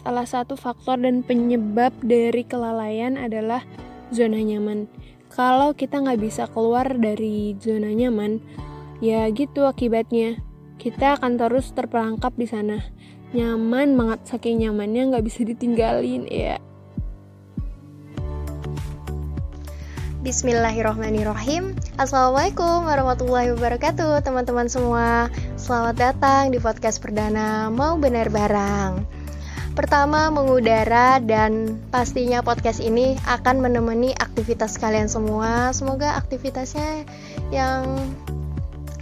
salah satu faktor dan penyebab dari kelalaian adalah zona nyaman. Kalau kita nggak bisa keluar dari zona nyaman, ya gitu akibatnya. Kita akan terus terperangkap di sana. Nyaman banget, saking nyamannya nggak bisa ditinggalin ya. Bismillahirrohmanirrohim Assalamualaikum warahmatullahi wabarakatuh Teman-teman semua Selamat datang di podcast perdana Mau Benar Barang Pertama mengudara dan pastinya podcast ini akan menemani aktivitas kalian semua. Semoga aktivitasnya yang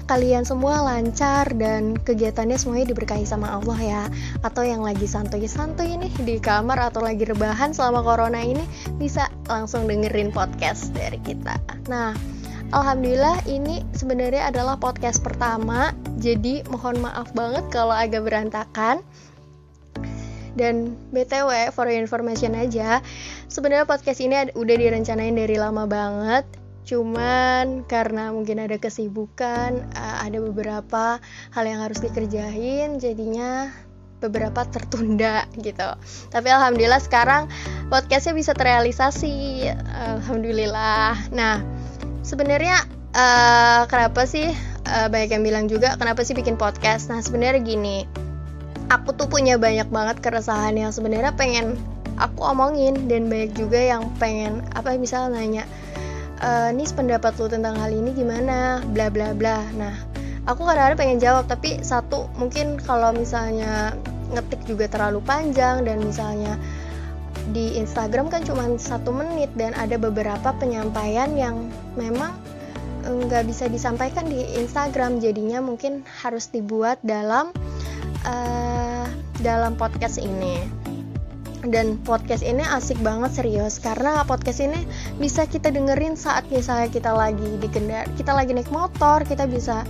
kalian semua lancar dan kegiatannya semuanya diberkahi sama Allah ya. Atau yang lagi santuy-santuy ini di kamar atau lagi rebahan selama corona ini bisa langsung dengerin podcast dari kita. Nah Alhamdulillah ini sebenarnya adalah podcast pertama jadi mohon maaf banget kalau agak berantakan dan BTW for your information aja sebenarnya podcast ini udah direncanain dari lama banget. Cuman karena mungkin ada kesibukan uh, ada beberapa hal yang harus dikerjain jadinya beberapa tertunda gitu. Tapi alhamdulillah sekarang podcastnya bisa terrealisasi. Alhamdulillah. Nah sebenarnya uh, kenapa sih uh, banyak yang bilang juga kenapa sih bikin podcast? Nah sebenarnya gini aku tuh punya banyak banget keresahan yang sebenarnya pengen aku omongin dan banyak juga yang pengen apa misalnya nanya uh, nis pendapat lu tentang hal ini gimana? Bla bla bla. Nah aku kadang-kadang pengen jawab tapi satu mungkin kalau misalnya ngetik juga terlalu panjang dan misalnya di Instagram kan cuma satu menit dan ada beberapa penyampaian yang memang nggak bisa disampaikan di Instagram. Jadinya mungkin harus dibuat dalam uh, dalam podcast ini. Dan podcast ini asik banget serius. Karena podcast ini bisa kita dengerin saat misalnya kita lagi di kendar kita lagi naik motor kita bisa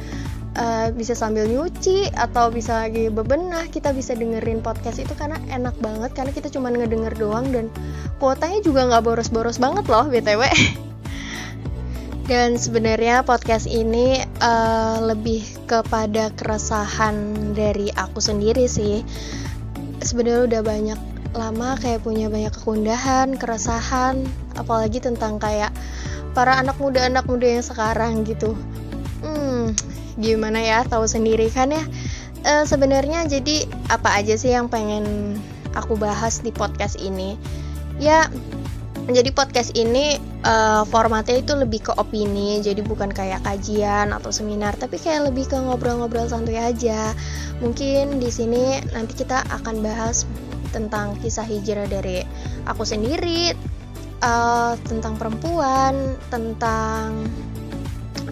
uh, bisa sambil nyuci atau bisa lagi bebenah kita bisa dengerin podcast itu karena enak banget. Karena kita cuma ngedenger doang dan kuotanya juga nggak boros-boros banget loh btw dan sebenarnya podcast ini uh, lebih kepada keresahan dari aku sendiri sih sebenarnya udah banyak lama kayak punya banyak kekundahan, keresahan, apalagi tentang kayak para anak muda anak muda yang sekarang gitu. Hmm, gimana ya? Tahu sendiri kan ya. E, Sebenarnya jadi apa aja sih yang pengen aku bahas di podcast ini? Ya, jadi podcast ini uh, formatnya itu lebih ke opini, jadi bukan kayak kajian atau seminar, tapi kayak lebih ke ngobrol-ngobrol santuy aja. Mungkin di sini nanti kita akan bahas tentang kisah hijrah dari aku sendiri, uh, tentang perempuan, tentang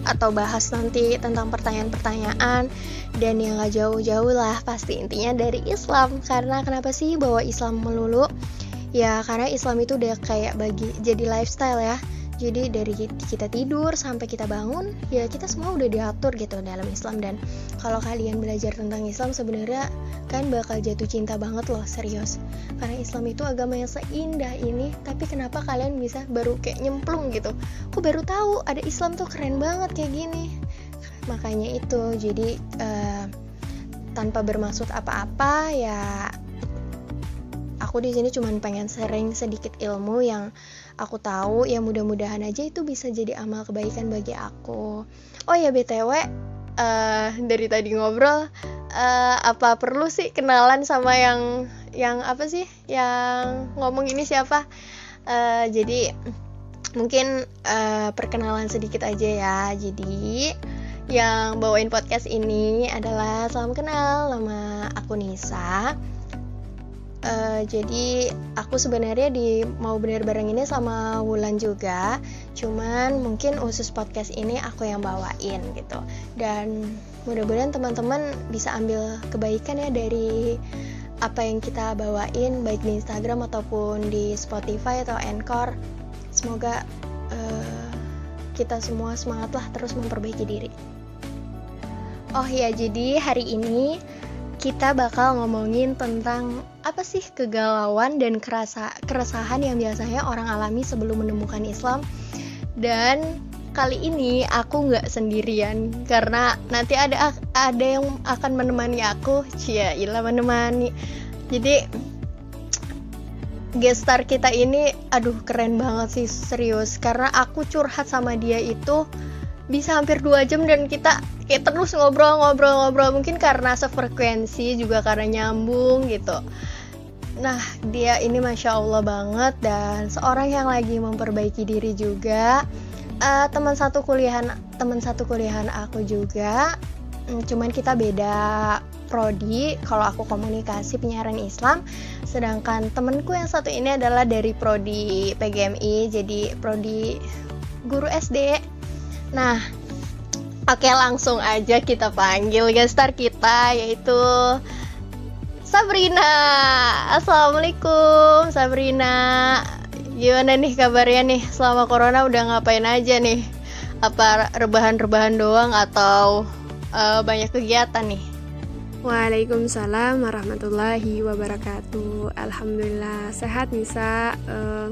atau bahas nanti tentang pertanyaan-pertanyaan dan yang gak jauh-jauh lah pasti intinya dari Islam. Karena kenapa sih bawa Islam melulu ya karena Islam itu udah kayak bagi jadi lifestyle ya. Jadi dari kita tidur sampai kita bangun ya kita semua udah diatur gitu dalam Islam. Dan kalau kalian belajar tentang Islam sebenarnya kan bakal jatuh cinta banget loh serius. Karena Islam itu agama yang seindah ini tapi kenapa kalian bisa baru kayak nyemplung gitu? Aku baru tahu ada Islam tuh keren banget kayak gini. Makanya itu jadi uh, tanpa bermaksud apa-apa ya aku di sini cuma pengen sering sedikit ilmu yang aku tahu ya mudah-mudahan aja itu bisa jadi amal kebaikan bagi aku. Oh ya btw uh, eh, dari tadi ngobrol uh, apa perlu sih kenalan sama yang yang apa sih? Yang ngomong ini siapa? Uh, jadi mungkin uh, perkenalan sedikit aja ya. Jadi yang bawain podcast ini adalah salam kenal nama aku Nisa Uh, jadi aku sebenarnya di mau bener bareng ini sama Wulan juga, cuman mungkin khusus podcast ini aku yang bawain gitu. Dan mudah-mudahan teman-teman bisa ambil kebaikan ya dari apa yang kita bawain baik di Instagram ataupun di Spotify atau Anchor. Semoga uh, kita semua semangatlah terus memperbaiki diri. Oh ya, jadi hari ini kita bakal ngomongin tentang apa sih kegalauan dan kerasa keresahan yang biasanya orang alami sebelum menemukan Islam. Dan kali ini aku nggak sendirian karena nanti ada ada yang akan menemani aku. Cia ilah menemani. Jadi gestar kita ini aduh keren banget sih serius. Karena aku curhat sama dia itu bisa hampir dua jam dan kita kayak terus ngobrol-ngobrol-ngobrol mungkin karena sefrekuensi juga karena nyambung gitu. Nah dia ini masya allah banget dan seorang yang lagi memperbaiki diri juga. Uh, teman satu kuliahan teman satu kuliahan aku juga. Hmm, cuman kita beda prodi. Kalau aku komunikasi penyiaran Islam. Sedangkan temenku yang satu ini adalah dari prodi PGMI jadi prodi guru SD nah oke langsung aja kita panggil gestar kita yaitu Sabrina. Assalamualaikum Sabrina. Gimana nih kabarnya nih? Selama corona udah ngapain aja nih? Apa rebahan-rebahan doang atau uh, banyak kegiatan nih? Waalaikumsalam warahmatullahi wabarakatuh. Alhamdulillah sehat Nisa. Uh,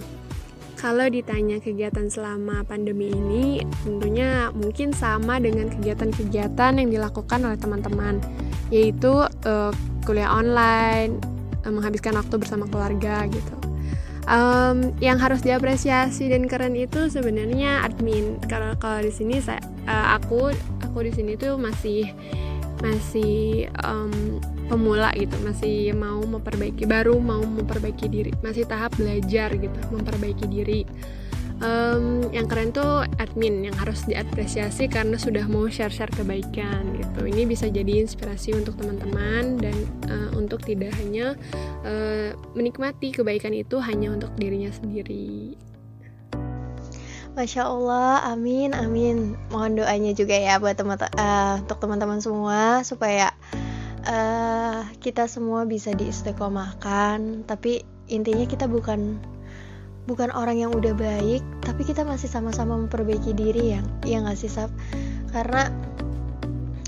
kalau ditanya kegiatan selama pandemi ini, tentunya mungkin sama dengan kegiatan-kegiatan yang dilakukan oleh teman-teman, yaitu uh, kuliah online, uh, menghabiskan waktu bersama keluarga gitu. Um, yang harus diapresiasi dan keren itu sebenarnya admin. Kalau kalau di sini saya, uh, aku aku di sini tuh masih masih um, pemula gitu masih mau memperbaiki baru mau memperbaiki diri masih tahap belajar gitu memperbaiki diri. Um, yang keren tuh admin yang harus diapresiasi karena sudah mau share-share kebaikan gitu. Ini bisa jadi inspirasi untuk teman-teman dan uh, untuk tidak hanya uh, menikmati kebaikan itu hanya untuk dirinya sendiri. Masya Allah, amin, amin. Mohon doanya juga ya buat teman uh, untuk teman-teman semua supaya uh, kita semua bisa diistiqomahkan. Tapi intinya kita bukan bukan orang yang udah baik, tapi kita masih sama-sama memperbaiki diri yang yang nggak sih Sab? Karena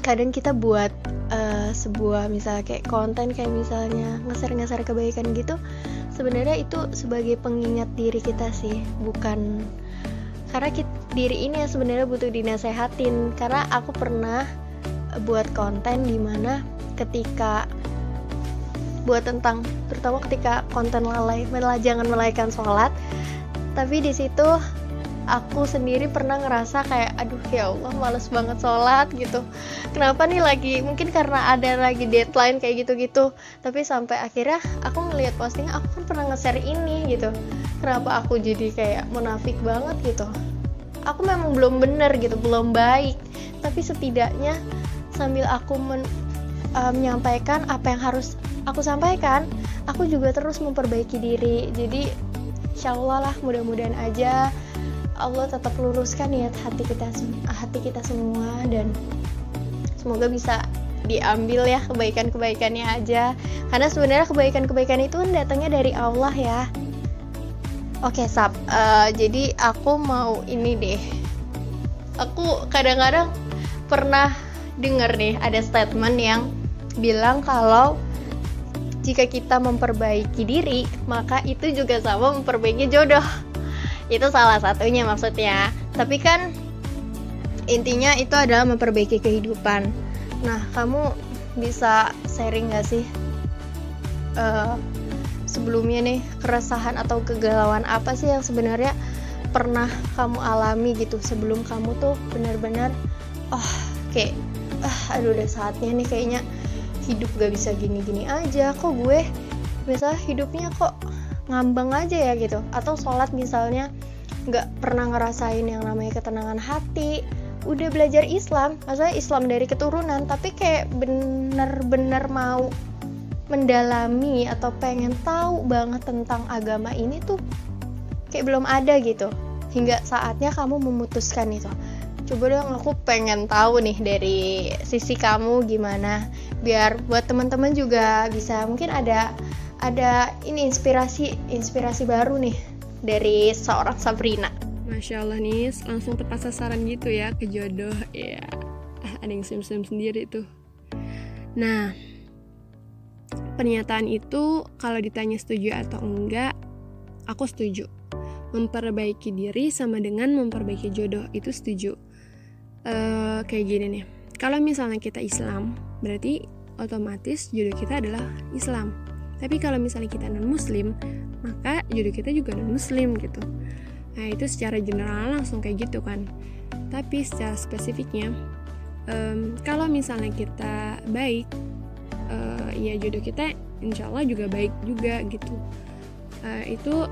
kadang kita buat uh, sebuah misalnya kayak konten kayak misalnya ngeser-ngeser kebaikan gitu, sebenarnya itu sebagai pengingat diri kita sih, bukan karena kita, diri ini yang sebenarnya butuh dinasehatin karena aku pernah buat konten di mana ketika buat tentang terutama ketika konten lalai malah jangan melalaikan sholat. Tapi di situ aku sendiri pernah ngerasa kayak aduh ya Allah males banget sholat gitu. Kenapa nih lagi? Mungkin karena ada lagi deadline kayak gitu-gitu. Tapi sampai akhirnya aku ngeliat posting aku kan pernah nge-share ini gitu. Kenapa aku jadi kayak munafik banget gitu? Aku memang belum bener gitu belum baik. Tapi setidaknya sambil aku men, uh, menyampaikan apa yang harus aku sampaikan aku juga terus memperbaiki diri jadi insya Allah lah mudah-mudahan aja Allah tetap luruskan niat hati kita hati kita semua dan semoga bisa diambil ya kebaikan-kebaikannya aja karena sebenarnya kebaikan-kebaikan itu datangnya dari Allah ya Oke, okay, Sap. Uh, jadi aku mau ini deh. Aku kadang-kadang pernah denger nih ada statement yang bilang kalau jika kita memperbaiki diri, maka itu juga sama memperbaiki jodoh. Itu salah satunya maksudnya. Tapi kan intinya itu adalah memperbaiki kehidupan. Nah, kamu bisa sharing gak sih? Uh, sebelumnya nih keresahan atau kegalauan apa sih yang sebenarnya pernah kamu alami gitu sebelum kamu tuh benar-benar oh kayak ah aduh udah saatnya nih kayaknya hidup gak bisa gini-gini aja. Kok gue misalnya hidupnya kok ngambang aja ya gitu. Atau sholat misalnya nggak pernah ngerasain yang namanya ketenangan hati. Udah belajar Islam maksudnya Islam dari keturunan tapi kayak bener-bener mau mendalami atau pengen tahu banget tentang agama ini tuh kayak belum ada gitu. Hingga saatnya kamu memutuskan itu coba dong aku pengen tahu nih dari sisi kamu gimana. Biar buat teman-teman juga bisa mungkin ada ada ini inspirasi inspirasi baru nih dari seorang Sabrina. Masya Allah nih langsung tepat sasaran gitu ya ke jodoh. Ya ada yang sim-sim sendiri tuh. Nah Pernyataan itu kalau ditanya setuju atau enggak, aku setuju. Memperbaiki diri sama dengan memperbaiki jodoh itu setuju. Uh, kayak gini nih. Kalau misalnya kita Islam, berarti otomatis jodoh kita adalah Islam. tapi kalau misalnya kita non muslim maka jodoh kita juga non muslim gitu nah itu secara general langsung kayak gitu kan tapi secara spesifiknya um, kalau misalnya kita baik uh, ya jodoh kita insya Allah juga baik juga gitu uh, itu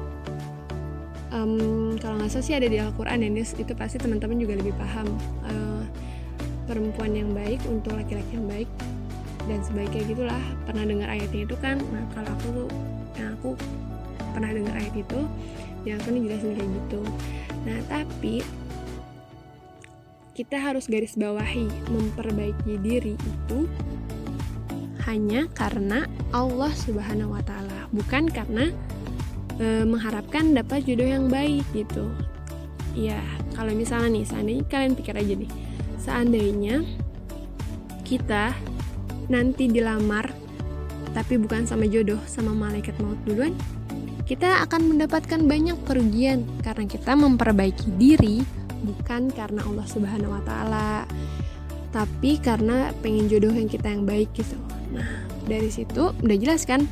um, kalau nggak salah sih ada di Al-Quran ya itu pasti teman-teman juga lebih paham uh, perempuan yang baik untuk laki-laki yang baik. Dan sebaiknya gitulah pernah dengar ayatnya itu kan nah kalau aku yang aku pernah dengar ayat itu yang aku jelasin kayak gitu. Nah tapi kita harus garis bawahi memperbaiki diri itu hanya karena Allah Subhanahu wa taala, bukan karena e, mengharapkan dapat jodoh yang baik gitu. Ya, kalau misalnya nih, seandainya kalian pikir aja nih, seandainya kita nanti dilamar tapi bukan sama jodoh sama malaikat maut duluan kita akan mendapatkan banyak kerugian karena kita memperbaiki diri bukan karena Allah Subhanahu wa taala tapi karena pengen jodoh yang kita yang baik gitu. Nah, dari situ udah jelas kan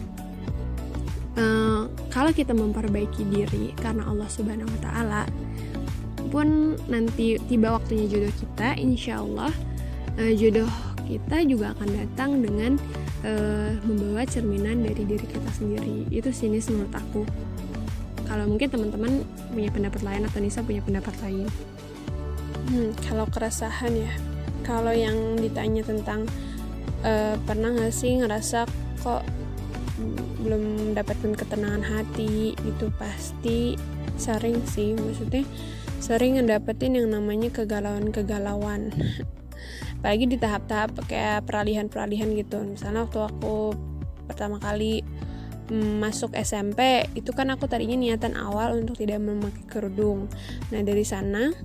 uh, kalau kita memperbaiki diri karena Allah Subhanahu wa taala pun nanti tiba waktunya jodoh kita, insya Allah uh, jodoh kita juga akan datang dengan uh, membawa cerminan dari diri kita sendiri. Itu sinis menurut aku. Kalau mungkin teman-teman punya pendapat lain atau Nisa punya pendapat lain. Hmm, kalau keresahan ya. Kalau yang ditanya tentang uh, pernah gak sih ngerasa kok belum mendapatkan ketenangan hati itu pasti sering sih maksudnya sering ngedapetin yang namanya kegalauan-kegalauan. Apalagi di tahap-tahap kayak peralihan-peralihan gitu. Misalnya waktu aku pertama kali mm, masuk SMP itu kan aku tadinya niatan awal untuk tidak memakai kerudung. Nah dari sana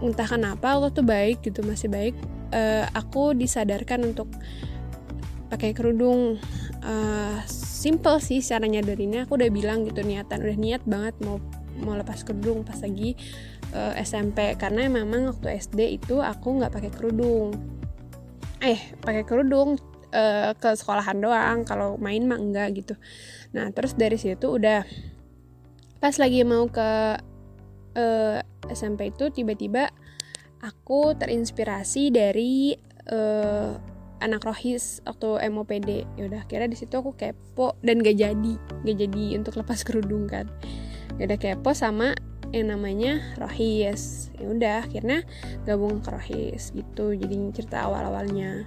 entah kenapa Allah tuh baik gitu masih baik uh, aku disadarkan untuk pakai kerudung. Uh, simple sih secara nyadarinnya. Aku udah bilang gitu niatan udah niat banget mau mau lepas kerudung pas lagi uh, eh, SMP karena memang waktu SD itu aku nggak pakai kerudung. Eh pakai kerudung uh, ke sekolahan doang. Kalau main mah enggak gitu. Nah terus dari situ udah pas lagi mau ke uh, eh, SMP itu tiba-tiba aku terinspirasi dari uh, anak rohis waktu MOPD yaudah kira di situ aku kepo dan gak jadi gak jadi untuk lepas kerudung kan. Yaudah kepo sama yang namanya Rohis. Ya udah akhirnya gabung ke Rohis gitu jadi cerita awal awalnya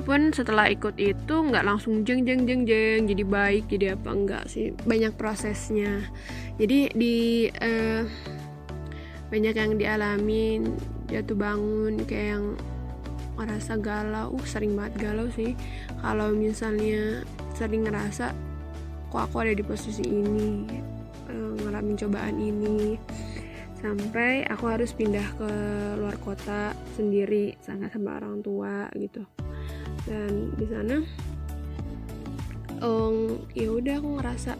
pun setelah ikut itu nggak langsung jeng jeng jeng jeng jadi baik jadi apa enggak sih. Banyak prosesnya. Jadi di uh, banyak yang dialamin jatuh bangun kayak yang ngerasa galau uh sering banget galau sih. Kalau misalnya sering ngerasa kok aku ada di posisi ini uh, ngalamin cobaan ini. Sampai aku harus pindah ke luar kota sendiri sana sama orang tua gitu. Dan di sana um, ya udah aku ngerasa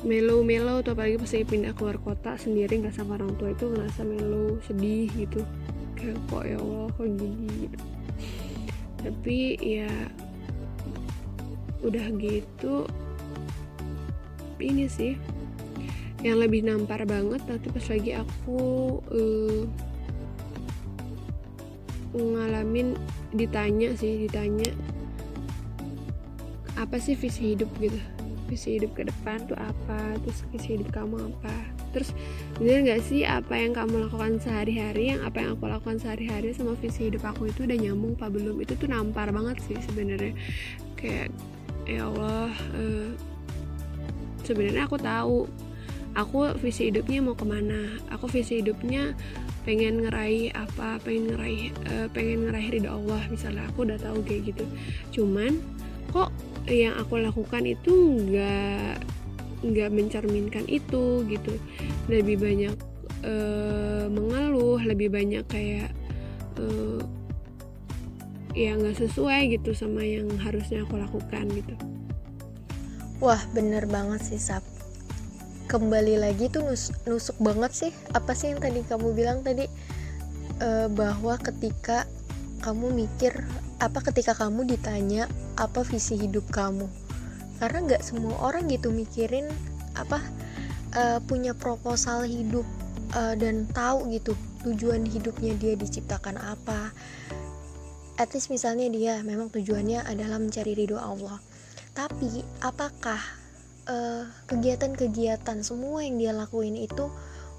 melo-melo atau apalagi pas pindah ke luar kota sendiri nggak sama orang tua itu ngerasa melo sedih gitu kok ya Allah kok gini? Tapi ya udah gitu ini sih yang lebih nampar banget nanti pas lagi aku uh, ngalamin ditanya sih ditanya apa sih visi hidup? gitu. Visi hidup ke depan tuh apa? Terus visi hidup kamu apa terus bener nggak sih apa yang kamu lakukan sehari-hari yang apa yang aku lakukan sehari-hari sama visi hidup aku itu udah nyambung apa belum? Itu tuh nampar banget sih sebenarnya. Kayak ya Allah uh, sebenarnya aku tahu aku visi hidupnya mau ke mana? Aku visi hidupnya pengen ngeraih apa? Pengen ngeraih uh, pengen ngeraih ridho Allah misalnya aku udah tahu kayak gitu. Cuman kok yang aku lakukan itu nggak nggak mencerminkan itu gitu. Lebih banyak uh, mengeluh lebih banyak kayak uh, ya nggak sesuai gitu sama yang harusnya aku lakukan gitu. Wah bener banget sih Sap. Kembali lagi tuh nus nusuk banget sih apa sih yang tadi kamu bilang tadi? E, bahwa ketika kamu mikir apa ketika kamu ditanya apa visi hidup kamu karena nggak semua orang gitu mikirin apa uh, punya proposal hidup uh, dan tahu gitu tujuan hidupnya dia diciptakan apa. At least misalnya dia memang tujuannya adalah mencari ridho Allah. Tapi apakah kegiatan kegiatan-kegiatan semua yang dia lakuin itu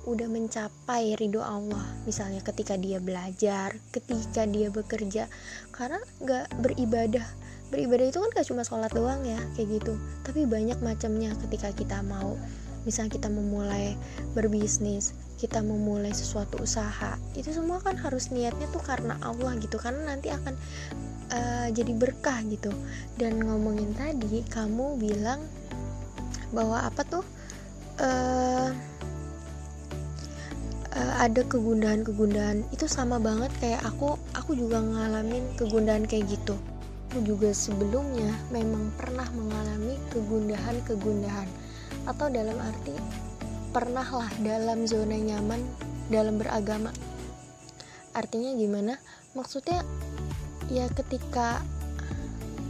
udah mencapai ridho Allah. Misalnya ketika dia belajar ketika dia bekerja. Karena nggak beribadah. Beribadah itu kan gak cuma sholat doang ya kayak gitu. Tapi banyak macamnya ketika kita mau. Misalnya kita memulai berbisnis kita memulai sesuatu usaha. Itu semua kan harus niatnya tuh karena Allah gitu. Karena nanti akan uh, jadi berkah gitu. Dan ngomongin tadi kamu bilang bahwa apa tuh uh, uh, ada kegundahan-kegundahan. Itu sama banget kayak aku aku juga ngalamin kegundahan kayak gitu. Aku juga sebelumnya memang pernah mengalami kegundahan-kegundahan. Atau dalam arti pernahlah dalam zona nyaman dalam beragama. Artinya gimana? Maksudnya ya ketika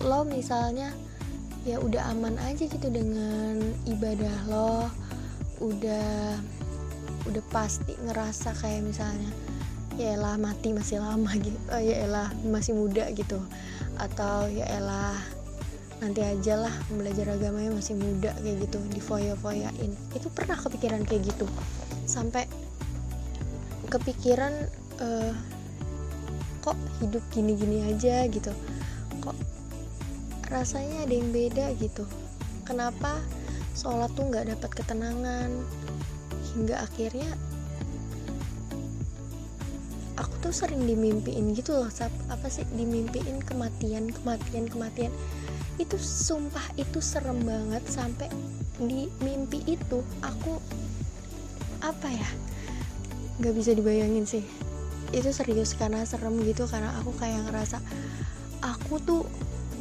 lo misalnya ya udah aman aja gitu dengan ibadah lo udah udah pasti ngerasa kayak misalnya ya elah mati masih lama gitu oh, ya elah masih muda gitu. Atau ya elah nanti aja lah belajar agamanya masih muda kayak gitu di foya-foyain itu pernah kepikiran kayak gitu. Sampai kepikiran uh, kok hidup gini-gini aja gitu. Kok rasanya ada yang beda gitu. Kenapa sholat tuh nggak dapat ketenangan hingga akhirnya aku tuh sering dimimpiin gitu loh apa sih? Dimimpiin kematian kematian kematian. Itu sumpah itu serem banget sampai di mimpi itu aku apa ya nggak bisa dibayangin sih. Itu serius karena serem gitu karena aku kayak ngerasa aku tuh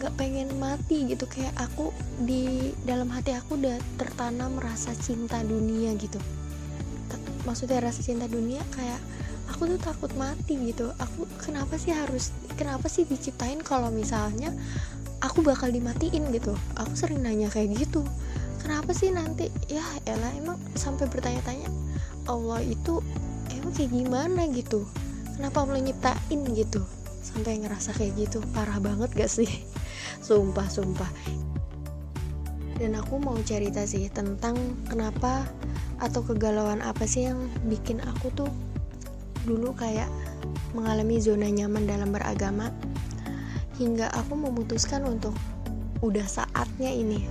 nggak pengen mati gitu. Kayak aku di dalam hati aku udah tertanam rasa cinta dunia gitu maksudnya rasa cinta dunia kayak aku tuh takut mati gitu. Aku kenapa sih harus kenapa sih diciptain kalau misalnya aku bakal dimatiin gitu? Aku sering nanya kayak gitu. Kenapa sih nanti? Ya Ella emang sampai bertanya-tanya Allah itu emang kayak gimana gitu? Kenapa Allah nyiptain gitu? Sampai ngerasa kayak gitu. Parah banget gak sih? Sumpah sumpah. Dan aku mau cerita sih tentang kenapa atau kegalauan apa sih yang bikin aku tuh dulu kayak mengalami zona nyaman dalam beragama? Hingga aku memutuskan untuk udah saatnya ini.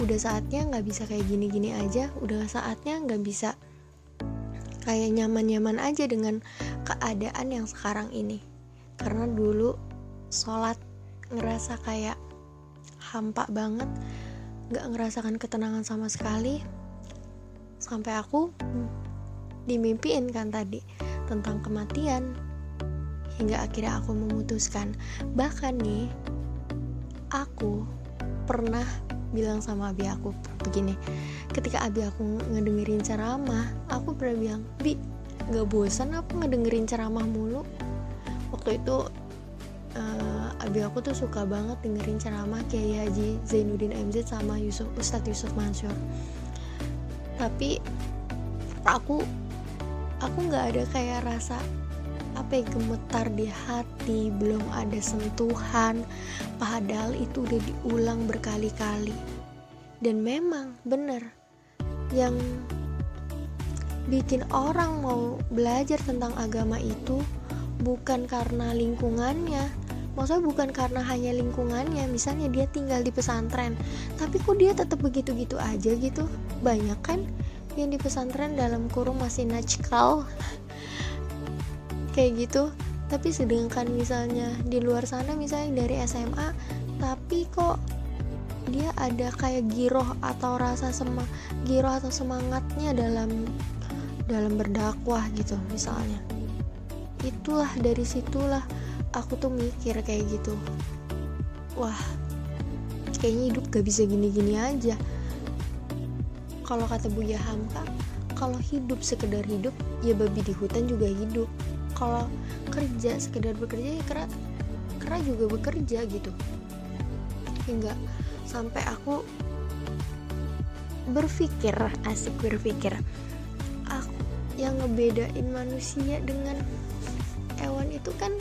Udah saatnya nggak bisa kayak gini-gini aja. Udah saatnya nggak bisa kayak nyaman-nyaman aja dengan keadaan yang sekarang ini. Karena dulu sholat ngerasa kayak hampa banget nggak ngerasakan ketenangan sama sekali sampai aku dimimpiin kan tadi tentang kematian. Hingga akhirnya aku memutuskan bahkan nih aku pernah bilang sama abi aku begini ketika abi aku ngedengerin ceramah aku pernah bilang bi gak bosan aku ngedengerin ceramah mulu? Waktu itu uh, abi aku tuh suka banget dengerin ceramah Kiai Haji Zainuddin MZ sama Yusuf Ustadz Yusuf Mansur tapi aku aku nggak ada kayak rasa apa yang gemetar di hati belum ada sentuhan. Padahal itu udah diulang berkali-kali. Dan memang bener yang bikin orang mau belajar tentang agama itu bukan karena lingkungannya maksudnya bukan karena hanya lingkungannya misalnya dia tinggal di pesantren. Tapi kok dia tetap begitu-gitu aja gitu? Banyak kan yang di pesantren dalam kurung masih najkal? Kayak gitu. Tapi sedangkan misalnya di luar sana misalnya dari SMA tapi kok dia ada kayak giroh atau rasa sema giroh atau semangatnya dalam dalam berdakwah gitu misalnya. Itulah dari situlah aku tuh mikir kayak gitu. Wah kayaknya hidup gak bisa gini-gini aja. Kalau kata Buya Hamka kalau hidup sekedar hidup ya babi di hutan juga hidup. Kalau kerja sekedar bekerja ya kera kera juga bekerja gitu. Hingga sampai aku berpikir asik berpikir aku yang ngebedain manusia dengan hewan itu kan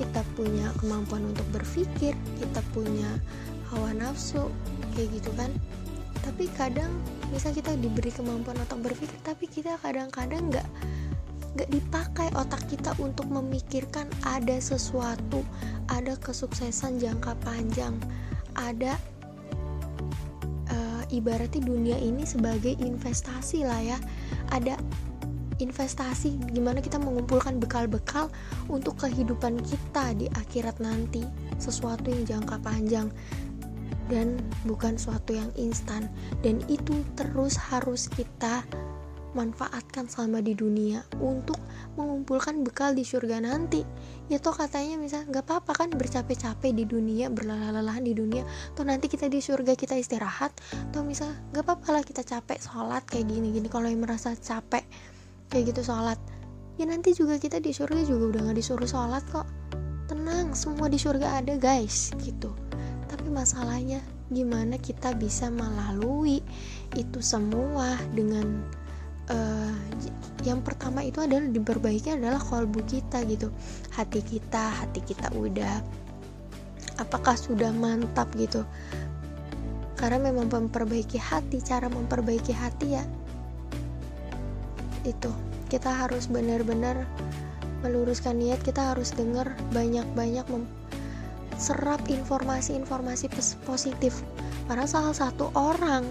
kita punya kemampuan untuk berpikir kita punya hawa nafsu kayak gitu kan. Tapi kadang misal kita diberi kemampuan untuk berpikir tapi kita kadang-kadang nggak nggak dipakai otak kita untuk memikirkan ada sesuatu ada kesuksesan jangka panjang ada uh, ibaratnya dunia ini sebagai investasi lah ya. Ada investasi gimana kita mengumpulkan bekal-bekal untuk kehidupan kita di akhirat nanti. Sesuatu yang jangka panjang dan bukan suatu yang instan. Dan itu terus harus kita manfaatkan selama di dunia untuk mengumpulkan bekal di surga nanti. Ya toh katanya misal nggak apa-apa kan bercapek-capek di dunia berlelah-lelahan di dunia. Toh nanti kita di surga kita istirahat. Toh misal nggak apa-apa lah kita capek sholat kayak gini-gini. Kalau yang merasa capek kayak gitu sholat. Ya nanti juga kita di surga juga udah nggak disuruh sholat kok. Tenang semua di surga ada guys gitu. Tapi masalahnya gimana kita bisa melalui itu semua dengan uh, yang pertama itu adalah diperbaiki adalah kolbu kita gitu. Hati kita hati kita udah apakah sudah mantap gitu. Karena memang memperbaiki hati cara memperbaiki hati ya itu. Kita harus benar-benar meluruskan niat kita harus dengar banyak-banyak serap informasi-informasi positif. Karena salah satu orang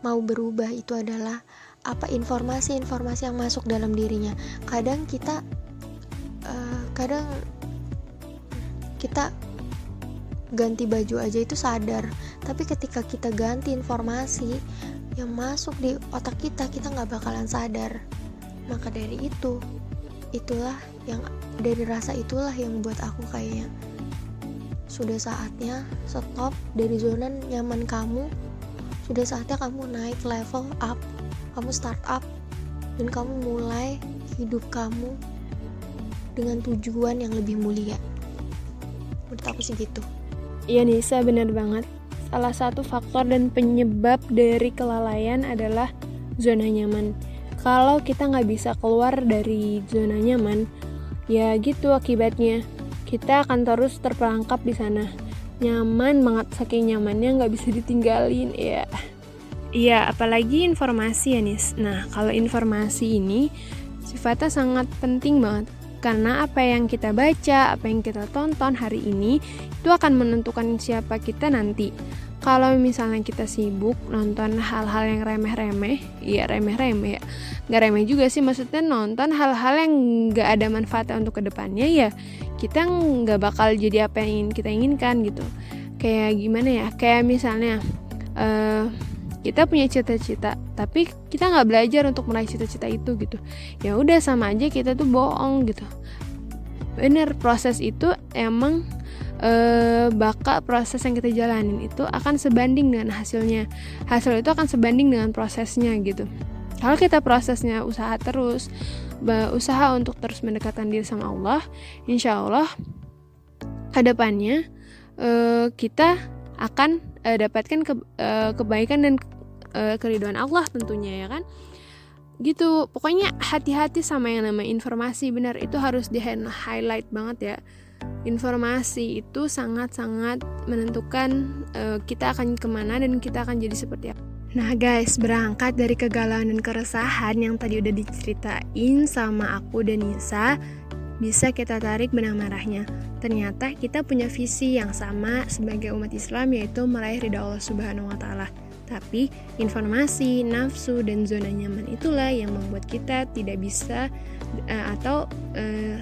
mau berubah itu adalah apa informasi-informasi yang masuk dalam dirinya. Kadang kita uh, kadang kita ganti baju aja itu sadar. Tapi ketika kita ganti informasi yang masuk di otak kita kita nggak bakalan sadar. Maka dari itu itulah yang dari rasa itulah yang buat aku kayaknya sudah saatnya stop dari zona nyaman kamu. Sudah saatnya kamu naik level up kamu start up dan kamu mulai hidup kamu dengan tujuan yang lebih mulia. Menurut aku sih gitu. Iya Nisa benar banget salah satu faktor dan penyebab dari kelalaian adalah zona nyaman. Kalau kita nggak bisa keluar dari zona nyaman ya gitu akibatnya. Kita akan terus terperangkap di sana. Nyaman banget saking nyamannya nggak bisa ditinggalin ya. Iya, apalagi informasi ya Nis. Nah, kalau informasi ini sifatnya sangat penting banget karena apa yang kita baca, apa yang kita tonton hari ini itu akan menentukan siapa kita nanti. Kalau misalnya kita sibuk nonton hal-hal yang remeh-remeh, iya remeh-remeh ya, nggak remeh juga sih maksudnya nonton hal-hal yang nggak ada manfaatnya untuk ke depannya ya, kita nggak bakal jadi apa yang ingin kita inginkan gitu. Kayak gimana ya? Kayak misalnya, uh, kita punya cita-cita tapi kita nggak belajar untuk meraih cita-cita itu gitu. Ya udah sama aja kita tuh bohong gitu. Bener proses itu emang e, bakal proses yang kita jalanin itu akan sebanding dengan hasilnya. Hasil itu akan sebanding dengan prosesnya gitu. Kalau kita prosesnya usaha terus usaha untuk terus mendekatkan diri sama Allah insya Allah ke depannya e, kita akan uh, dapatkan ke, uh, kebaikan dan uh, keriduan Allah tentunya ya kan? Gitu. Pokoknya hati-hati sama yang namanya informasi benar. Itu harus di highlight banget ya. Informasi itu sangat-sangat menentukan uh, kita akan ke mana dan kita akan jadi seperti apa. Nah guys, berangkat dari kegalauan dan keresahan yang tadi udah diceritain sama aku dan Nisa, bisa kita tarik benang marahnya. Ternyata kita punya visi yang sama sebagai umat Islam yaitu meraih ridha Allah Subhanahu wa taala. Tapi informasi, nafsu dan zona nyaman itulah yang membuat kita tidak bisa uh, atau uh,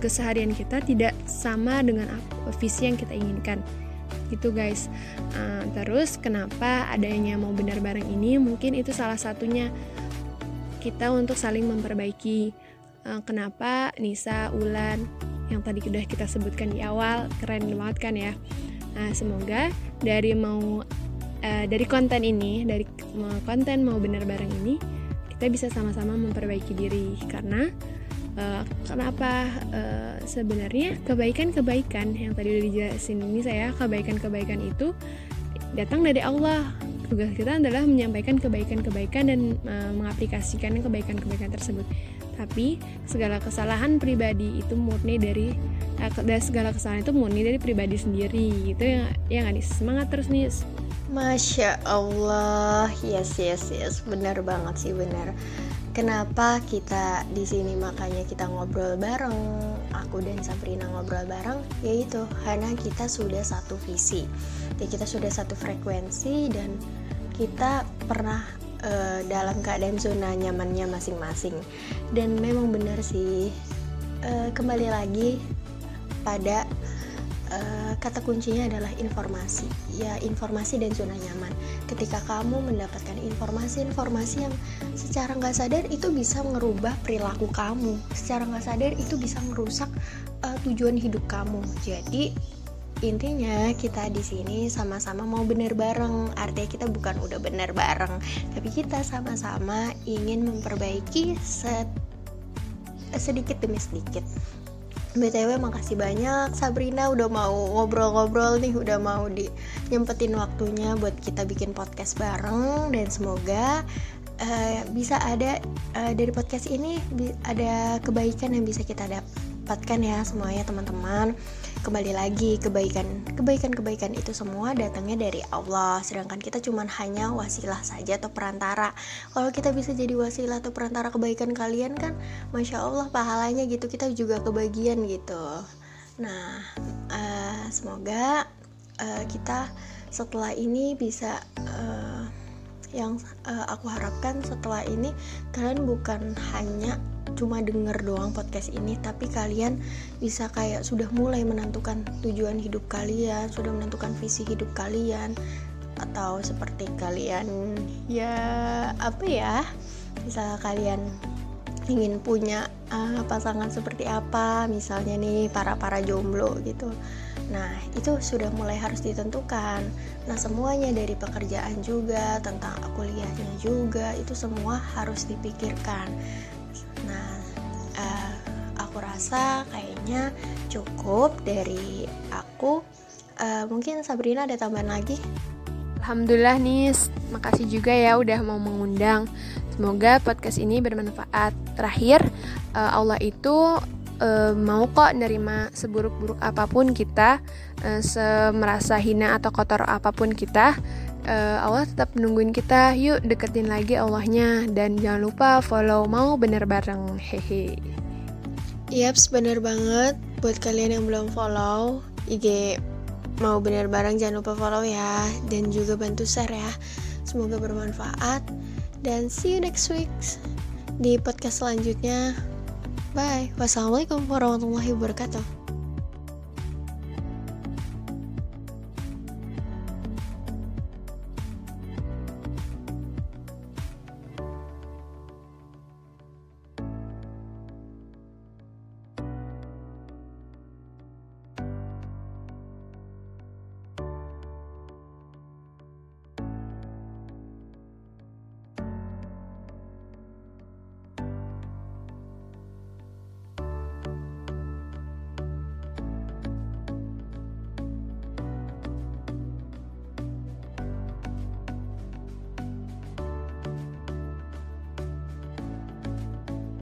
keseharian kita tidak sama dengan visi yang kita inginkan. Gitu guys. Uh, terus kenapa adanya mau benar bareng ini? Mungkin itu salah satunya kita untuk saling memperbaiki uh, kenapa Nisa, Ulan yang tadi sudah kita sebutkan di awal keren banget kan ya. Nah semoga dari mau uh, dari konten ini dari mau konten mau benar bareng ini kita bisa sama-sama memperbaiki diri. Karena uh, kenapa uh, sebenarnya kebaikan-kebaikan yang tadi udah dijelasin ini saya kebaikan-kebaikan itu datang dari Allah. Tugas kita adalah menyampaikan kebaikan-kebaikan dan uh, mengaplikasikan kebaikan-kebaikan tersebut tapi segala kesalahan pribadi itu murni dari uh, segala kesalahan itu murni dari pribadi sendiri gitu ya ya nggak semangat terus nih Masya Allah, yes yes yes, benar banget sih benar. Kenapa kita di sini? Makanya kita ngobrol bareng, aku dan Sabrina ngobrol bareng, yaitu karena kita sudah satu visi, ya kita sudah satu frekuensi dan kita pernah uh, dalam keadaan zona nyamannya masing-masing. Dan memang benar sih, uh, kembali lagi pada uh, kata kuncinya adalah informasi. Ya informasi dan zona nyaman. Ketika kamu mendapatkan informasi-informasi yang secara nggak sadar itu bisa merubah perilaku kamu. Secara nggak sadar itu bisa merusak uh, tujuan hidup kamu. Jadi intinya kita di sini sama-sama mau benar bareng. Artinya kita bukan udah benar bareng tapi kita sama-sama ingin memperbaiki set sedikit demi sedikit. BTW makasih banyak. Sabrina udah mau ngobrol-ngobrol nih Udah mau di nyempetin waktunya buat kita bikin podcast bareng. Dan semoga uh, bisa ada uh, dari podcast ini Ada kebaikan yang bisa kita dapatkan ya semuanya teman-teman. Kembali lagi kebaikan kebaikan kebaikan itu semua datangnya dari Allah. Sedangkan kita cuma hanya wasilah saja atau perantara. Kalau kita bisa jadi wasilah atau perantara kebaikan kalian kan masya Allah pahalanya gitu. Kita juga kebagian gitu. Nah uh, semoga uh, kita setelah ini bisa uh, yang uh, aku harapkan setelah ini kalian bukan hanya cuma denger doang podcast ini tapi kalian bisa kayak sudah mulai menentukan tujuan hidup kalian sudah menentukan visi hidup kalian atau seperti kalian ya apa ya bisa kalian ingin punya uh, pasangan seperti apa misalnya nih para para jomblo gitu. Nah itu sudah mulai harus ditentukan. Nah semuanya dari pekerjaan juga tentang kuliahnya juga itu semua harus dipikirkan rasa kayaknya cukup dari aku. Uh, mungkin Sabrina ada tambahan lagi? Alhamdulillah nih, makasih juga ya udah mau mengundang. Semoga podcast ini bermanfaat. Terakhir, uh, Allah itu uh, mau kok nerima seburuk-buruk apa pun kita, uh, semerasa hina atau kotor apa pun kita uh, Allah tetap nungguin kita yuk deketin lagi Allahnya dan jangan lupa follow mau bener bareng hehe Yaps bener banget. Buat kalian yang belum follow IG mau bener bareng jangan lupa follow ya. Dan juga bantu share ya. Semoga bermanfaat. Dan see you next week di podcast selanjutnya. Bye. Wassalamualaikum warahmatullahi wabarakatuh